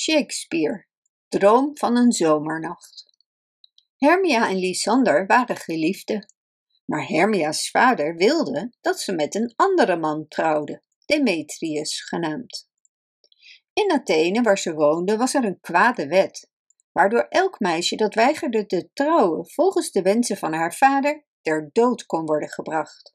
Shakespeare, Droom van een zomernacht. Hermia en Lysander waren geliefden, maar Hermia's vader wilde dat ze met een andere man trouwde, Demetrius genaamd. In Athene, waar ze woonde, was er een kwade wet, waardoor elk meisje dat weigerde te trouwen volgens de wensen van haar vader ter dood kon worden gebracht.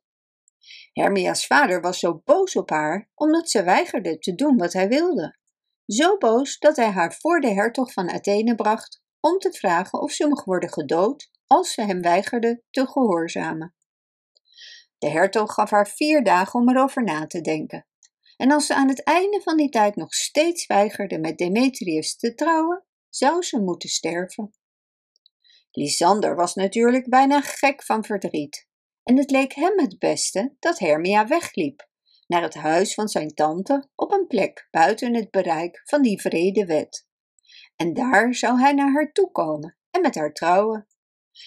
Hermia's vader was zo boos op haar omdat ze weigerde te doen wat hij wilde. Zo boos dat hij haar voor de hertog van Athene bracht om te vragen of ze mocht worden gedood als ze hem weigerde te gehoorzamen. De hertog gaf haar vier dagen om erover na te denken. En als ze aan het einde van die tijd nog steeds weigerde met Demetrius te trouwen, zou ze moeten sterven. Lysander was natuurlijk bijna gek van verdriet en het leek hem het beste dat Hermia wegliep naar het huis van zijn tante op een plek buiten het bereik van die vrede wet. En daar zou hij naar haar toe komen en met haar trouwen.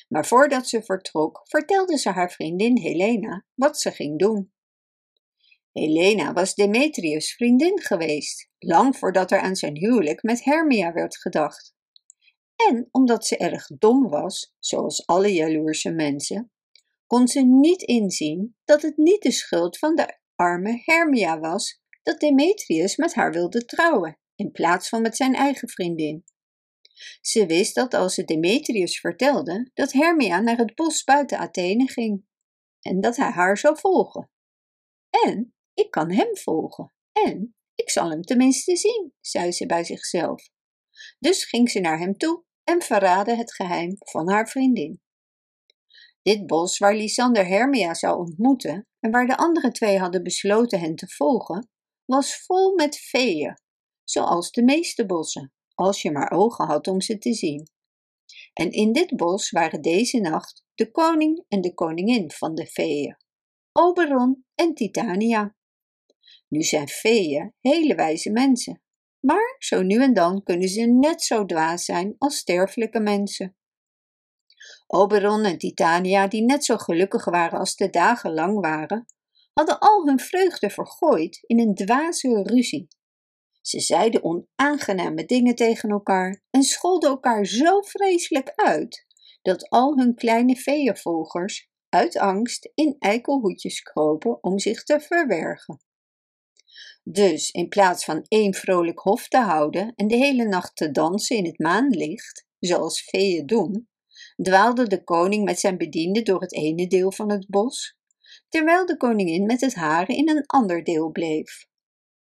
Maar voordat ze vertrok, vertelde ze haar vriendin Helena wat ze ging doen. Helena was Demetrius' vriendin geweest, lang voordat er aan zijn huwelijk met Hermia werd gedacht. En omdat ze erg dom was, zoals alle jaloerse mensen, kon ze niet inzien dat het niet de schuld van de arme Hermia was dat Demetrius met haar wilde trouwen, in plaats van met zijn eigen vriendin. Ze wist dat als ze Demetrius vertelde dat Hermia naar het bos buiten Athene ging en dat hij haar zou volgen. En ik kan hem volgen en ik zal hem tenminste zien, zei ze bij zichzelf. Dus ging ze naar hem toe en verraadde het geheim van haar vriendin. Dit bos waar Lysander Hermia zou ontmoeten en waar de andere twee hadden besloten hen te volgen, was vol met feeën, zoals de meeste bossen, als je maar ogen had om ze te zien. En in dit bos waren deze nacht de koning en de koningin van de feeën, Oberon en Titania. Nu zijn feeën hele wijze mensen, maar zo nu en dan kunnen ze net zo dwaas zijn als sterfelijke mensen. Oberon en Titania, die net zo gelukkig waren als de dagen lang waren, hadden al hun vreugde vergooid in een dwaze ruzie. Ze zeiden onaangename dingen tegen elkaar en scholden elkaar zo vreselijk uit dat al hun kleine veeënvolgers uit angst in eikelhoedjes kropen om zich te verbergen. Dus in plaats van één vrolijk hof te houden en de hele nacht te dansen in het maanlicht, zoals veeën doen, dwaalde de koning met zijn bedienden door het ene deel van het bos, terwijl de koningin met het hare in een ander deel bleef.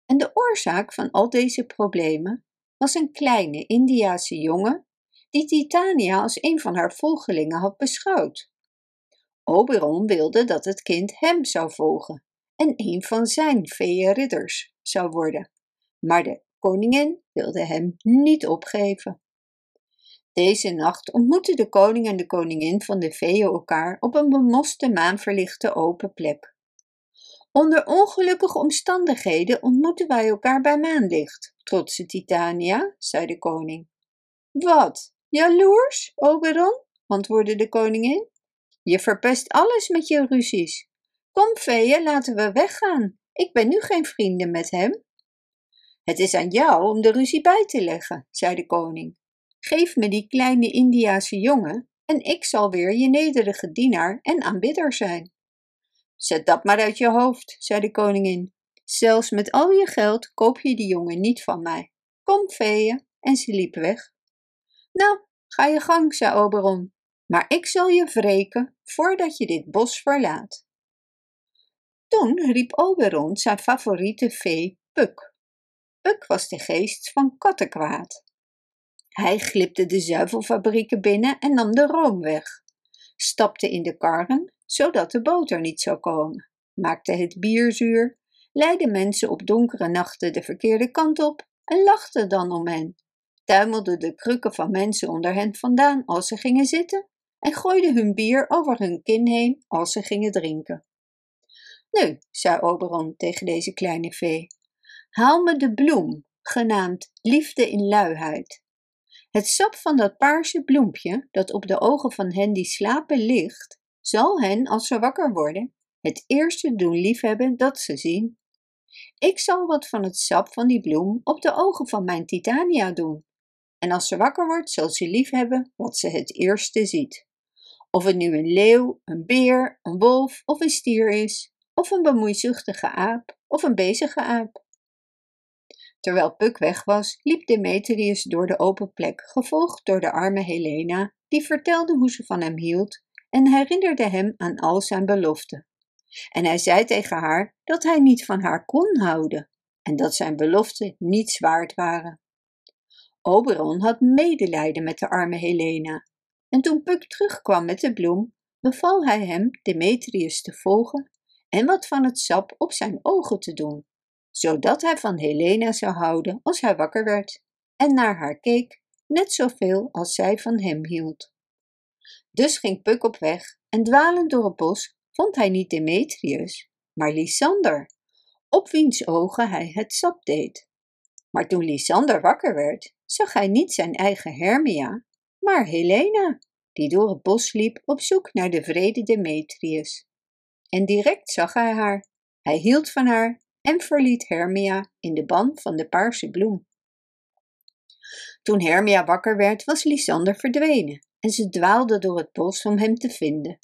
En de oorzaak van al deze problemen was een kleine Indiase jongen die Titania als een van haar volgelingen had beschouwd. Oberon wilde dat het kind hem zou volgen en een van zijn ridders zou worden, maar de koningin wilde hem niet opgeven. Deze nacht ontmoetten de koning en de koningin van de veeën elkaar op een bemoste maanverlichte open plek. Onder ongelukkige omstandigheden ontmoeten wij elkaar bij maanlicht, trotse Titania, zei de koning. Wat, jaloers, Oberon? antwoordde de koningin. Je verpest alles met je ruzies. Kom, veeën, laten we weggaan. Ik ben nu geen vrienden met hem. Het is aan jou om de ruzie bij te leggen, zei de koning. Geef me die kleine Indiase jongen en ik zal weer je nederige dienaar en aanbidder zijn. Zet dat maar uit je hoofd, zei de koningin. Zelfs met al je geld koop je die jongen niet van mij. Kom, veeën, en ze liep weg. Nou, ga je gang, zei Oberon, maar ik zal je wreken voordat je dit bos verlaat. Toen riep Oberon zijn favoriete vee Puk. Puk was de geest van kattenkwaad. Hij glipte de zuivelfabrieken binnen en nam de room weg, stapte in de karren, zodat de boter niet zou komen, maakte het bier zuur, leidde mensen op donkere nachten de verkeerde kant op en lachte dan om hen, tuimelde de krukken van mensen onder hen vandaan als ze gingen zitten en gooide hun bier over hun kin heen als ze gingen drinken. Nu, zei Oberon tegen deze kleine vee, haal me de bloem, genaamd liefde in luiheid, het sap van dat paarse bloempje, dat op de ogen van hen die slapen ligt, zal hen, als ze wakker worden, het eerste doen liefhebben dat ze zien. Ik zal wat van het sap van die bloem op de ogen van mijn Titania doen. En als ze wakker wordt, zal ze lief hebben wat ze het eerste ziet. Of het nu een leeuw, een beer, een wolf of een stier is, of een bemoeizuchtige aap of een bezige aap. Terwijl Puk weg was, liep Demetrius door de open plek, gevolgd door de arme Helena, die vertelde hoe ze van hem hield en herinnerde hem aan al zijn beloften. En hij zei tegen haar dat hij niet van haar kon houden en dat zijn beloften niets waard waren. Oberon had medelijden met de arme Helena en toen Puk terugkwam met de bloem, beval hij hem Demetrius te volgen en wat van het sap op zijn ogen te doen, zodat hij van Helena zou houden als hij wakker werd en naar haar keek, net zoveel als zij van hem hield. Dus ging Puk op weg en dwalend door het bos vond hij niet Demetrius, maar Lysander, op wiens ogen hij het sap deed. Maar toen Lysander wakker werd, zag hij niet zijn eigen Hermia, maar Helena, die door het bos liep op zoek naar de vrede Demetrius. En direct zag hij haar. Hij hield van haar en verliet Hermia in de ban van de paarse bloem. Toen Hermia wakker werd, was Lysander verdwenen en ze dwaalde door het bos om hem te vinden.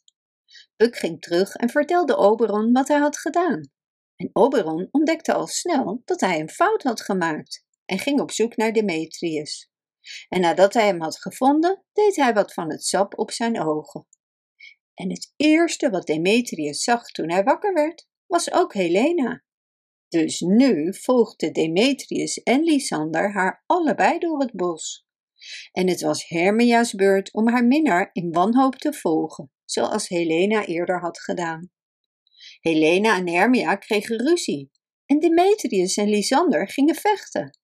Puck ging terug en vertelde Oberon wat hij had gedaan. En Oberon ontdekte al snel dat hij een fout had gemaakt en ging op zoek naar Demetrius. En nadat hij hem had gevonden, deed hij wat van het sap op zijn ogen. En het eerste wat Demetrius zag toen hij wakker werd, was ook Helena. Dus nu volgden Demetrius en Lysander haar allebei door het bos. En het was Hermia's beurt om haar minnaar in wanhoop te volgen, zoals Helena eerder had gedaan. Helena en Hermia kregen ruzie en Demetrius en Lysander gingen vechten.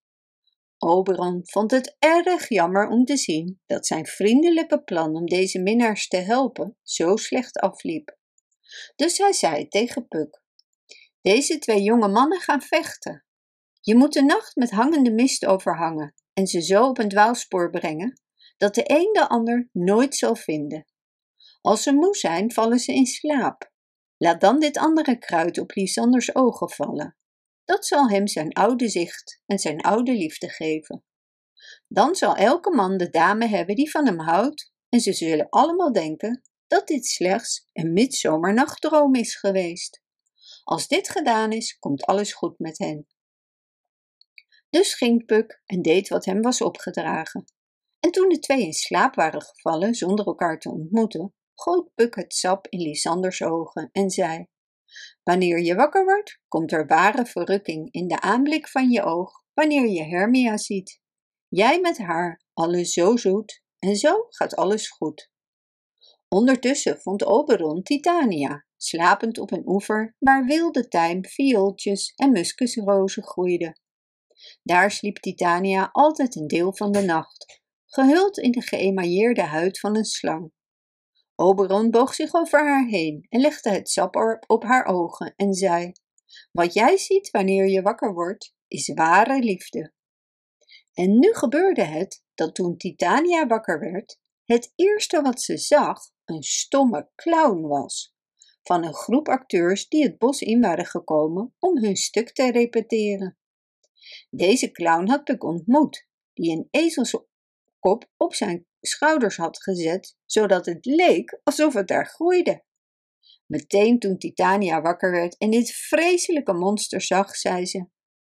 Oberon vond het erg jammer om te zien dat zijn vriendelijke plan om deze minnaars te helpen zo slecht afliep. Dus hij zei tegen Puck: Deze twee jonge mannen gaan vechten. Je moet de nacht met hangende mist overhangen en ze zo op een dwaalspoor brengen dat de een de ander nooit zal vinden. Als ze moe zijn, vallen ze in slaap. Laat dan dit andere kruid op Lysanders ogen vallen. Dat zal hem zijn oude zicht en zijn oude liefde geven. Dan zal elke man de dame hebben die van hem houdt, en ze zullen allemaal denken dat dit slechts een midzomernachtdroom is geweest. Als dit gedaan is, komt alles goed met hen. Dus ging Puck en deed wat hem was opgedragen. En toen de twee in slaap waren gevallen zonder elkaar te ontmoeten, goot Puck het sap in Lysanders ogen en zei: Wanneer je wakker wordt, komt er ware verrukking in de aanblik van je oog wanneer je Hermia ziet. Jij met haar, alles zo zoet, en zo gaat alles goed. Ondertussen vond Oberon Titania, slapend op een oever waar wilde tijm, viooltjes en muskusrozen groeiden. Daar sliep Titania altijd een deel van de nacht, gehuld in de geëmailleerde huid van een slang. Oberon boog zich over haar heen en legde het sap op haar ogen en zei: Wat jij ziet wanneer je wakker wordt, is ware liefde. En nu gebeurde het dat toen Titania wakker werd, het eerste wat ze zag een stomme clown was. Van een groep acteurs die het bos in waren gekomen om hun stuk te repeteren. Deze clown had Puck ontmoet, die een ezelskop op zijn schouders had gezet, zodat het leek alsof het daar groeide. Meteen toen Titania wakker werd en dit vreselijke monster zag, zei ze: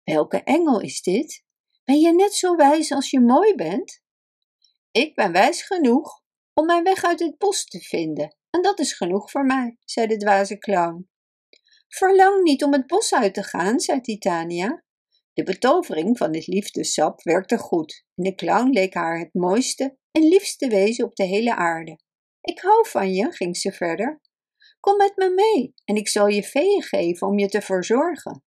Welke engel is dit? Ben je net zo wijs als je mooi bent? Ik ben wijs genoeg om mijn weg uit het bos te vinden, en dat is genoeg voor mij, zei de dwaze clown. Verlang niet om het bos uit te gaan, zei Titania. De betovering van dit liefdessap werkte goed en de clown leek haar het mooiste en liefste wezen op de hele aarde. Ik hou van je, ging ze verder. Kom met me mee en ik zal je veeën geven om je te verzorgen.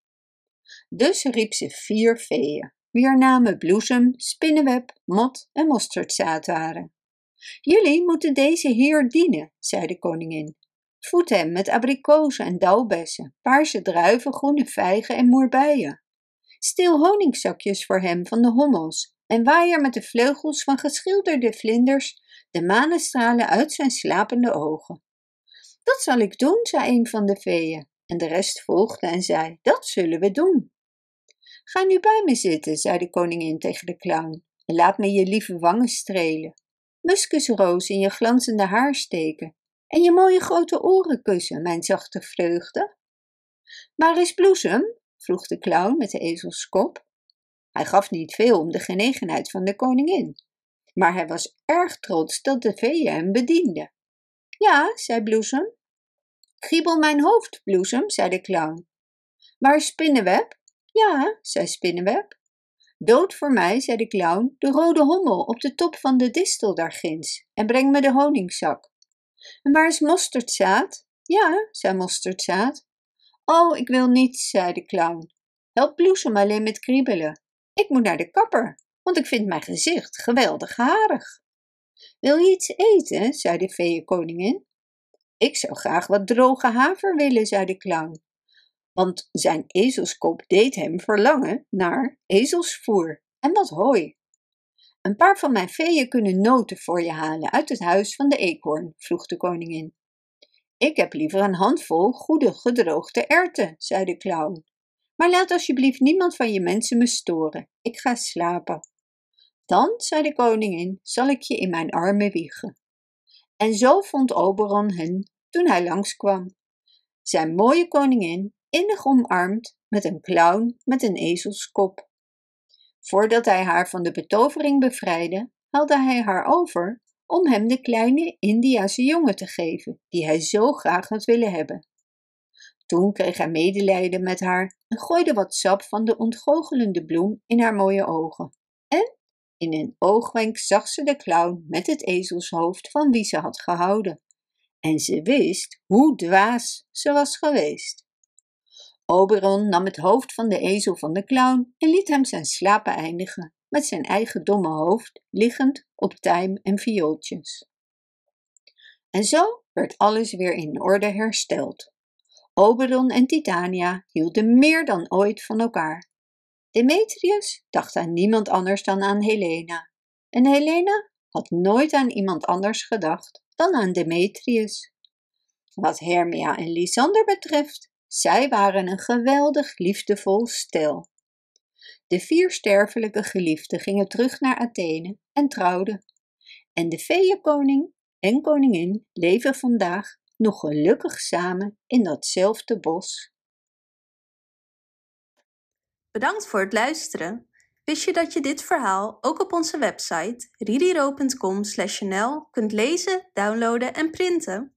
Dus riep ze vier veeën, wier namen bloesem, spinnenweb, mot en mosterdzaad waren. Jullie moeten deze heer dienen, zei de koningin. Voed hem met abrikozen en dauwbessen, paarse druiven, groene vijgen en moerbeien. Stil honingzakjes voor hem van de hommels en waai er met de vleugels van geschilderde vlinders de manestralen uit zijn slapende ogen. Dat zal ik doen, zei een van de veeën, en de rest volgde en zei: Dat zullen we doen. Ga nu bij me zitten, zei de koningin tegen de clown, en laat me je lieve wangen strelen, muskusroos in je glanzende haar steken en je mooie grote oren kussen, mijn zachte vreugde. Waar is Bloesem? vroeg de clown met de ezelskop. Hij gaf niet veel om de genegenheid van de koningin, maar hij was erg trots dat de veeën hem bedienden. Ja, zei Bloesem. Kriebel mijn hoofd, Bloesem, zei de clown. Waar is Spinnenweb? Ja, zei Spinnenweb. Dood voor mij, zei de clown, de rode hommel op de top van de distel daar ginds en breng me de honingzak. En waar is mosterdzaad? Ja, zei mosterdzaad. Oh, ik wil niets, zei de clown. Help bloesem alleen met kriebelen. Ik moet naar de kapper, want ik vind mijn gezicht geweldig harig. Wil je iets eten? zei de feeënkoningin. Ik zou graag wat droge haver willen, zei de clown. Want zijn ezelskop deed hem verlangen naar ezelsvoer en wat hooi. Een paar van mijn feeën kunnen noten voor je halen uit het huis van de eekhoorn, vroeg de koningin. Ik heb liever een handvol goede gedroogde erwten, zei de clown. Maar laat alsjeblieft niemand van je mensen me storen. Ik ga slapen. Dan, zei de koningin, zal ik je in mijn armen wiegen. En zo vond Oberon hen toen hij langskwam. Zijn mooie koningin, innig omarmd, met een clown met een ezelskop. Voordat hij haar van de betovering bevrijdde, haalde hij haar over om hem de kleine Indiase jongen te geven, die hij zo graag had willen hebben. Toen kreeg hij medelijden met haar en gooide wat sap van de ontgoochelende bloem in haar mooie ogen. En in een oogwenk zag ze de clown met het ezelshoofd van wie ze had gehouden. En ze wist hoe dwaas ze was geweest. Oberon nam het hoofd van de ezel van de clown en liet hem zijn slapen eindigen, met zijn eigen domme hoofd liggend op tijm en viooltjes. En zo werd alles weer in orde hersteld. Oberon en Titania hielden meer dan ooit van elkaar. Demetrius dacht aan niemand anders dan aan Helena. En Helena had nooit aan iemand anders gedacht dan aan Demetrius. Wat Hermia en Lysander betreft, zij waren een geweldig liefdevol stel. De vier sterfelijke geliefden gingen terug naar Athene en trouwden. En de feeënkoning en koningin leven vandaag nog gelukkig samen in datzelfde bos. Bedankt voor het luisteren. Wist je dat je dit verhaal ook op onze website ridiro.com/nl kunt lezen, downloaden en printen?